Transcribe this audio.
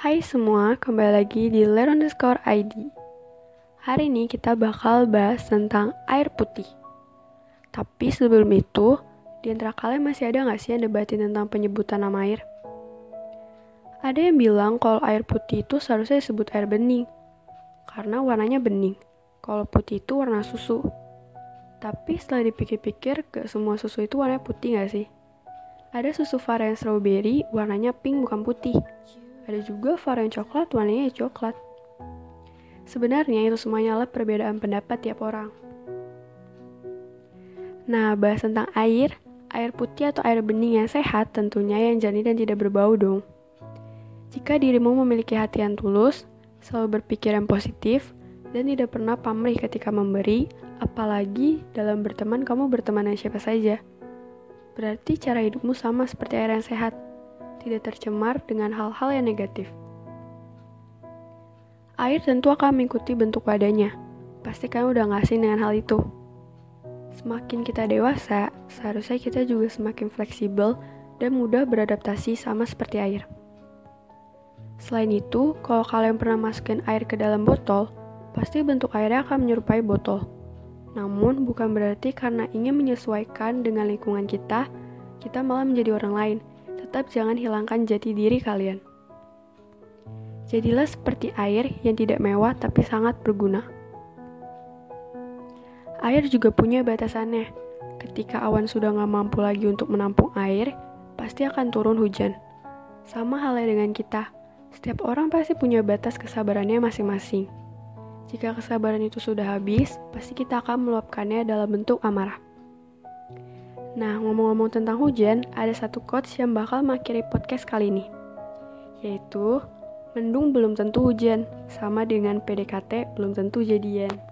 Hai semua, kembali lagi di Ler underscore ID. Hari ini kita bakal bahas tentang air putih. Tapi sebelum itu, di antara kalian masih ada nggak sih yang debatin tentang penyebutan nama air? Ada yang bilang kalau air putih itu seharusnya disebut air bening, karena warnanya bening. Kalau putih itu warna susu. Tapi setelah dipikir-pikir, gak semua susu itu warnanya putih gak sih? Ada susu varian strawberry, warnanya pink bukan putih. Ada juga varian coklat, warnanya coklat. Sebenarnya itu semuanya adalah perbedaan pendapat tiap orang. Nah, bahas tentang air, air putih atau air bening yang sehat tentunya yang jernih dan tidak berbau dong. Jika dirimu memiliki hati yang tulus, selalu berpikir yang positif, dan tidak pernah pamrih ketika memberi, apalagi dalam berteman kamu berteman dengan siapa saja. Berarti cara hidupmu sama seperti air yang sehat, tidak tercemar dengan hal-hal yang negatif. Air tentu akan mengikuti bentuk badannya. Pasti kamu udah ngasih dengan hal itu. Semakin kita dewasa, seharusnya kita juga semakin fleksibel dan mudah beradaptasi sama seperti air. Selain itu, kalau kalian pernah masukin air ke dalam botol, pasti bentuk airnya akan menyerupai botol. Namun, bukan berarti karena ingin menyesuaikan dengan lingkungan kita, kita malah menjadi orang lain. Tetap jangan hilangkan jati diri kalian. Jadilah seperti air yang tidak mewah tapi sangat berguna. Air juga punya batasannya. Ketika awan sudah nggak mampu lagi untuk menampung air, pasti akan turun hujan. Sama halnya dengan kita, setiap orang pasti punya batas kesabarannya masing-masing. Jika kesabaran itu sudah habis, pasti kita akan meluapkannya dalam bentuk amarah. Nah, ngomong-ngomong tentang hujan, ada satu quotes yang bakal mengakhiri podcast kali ini. Yaitu, mendung belum tentu hujan, sama dengan PDKT belum tentu jadian.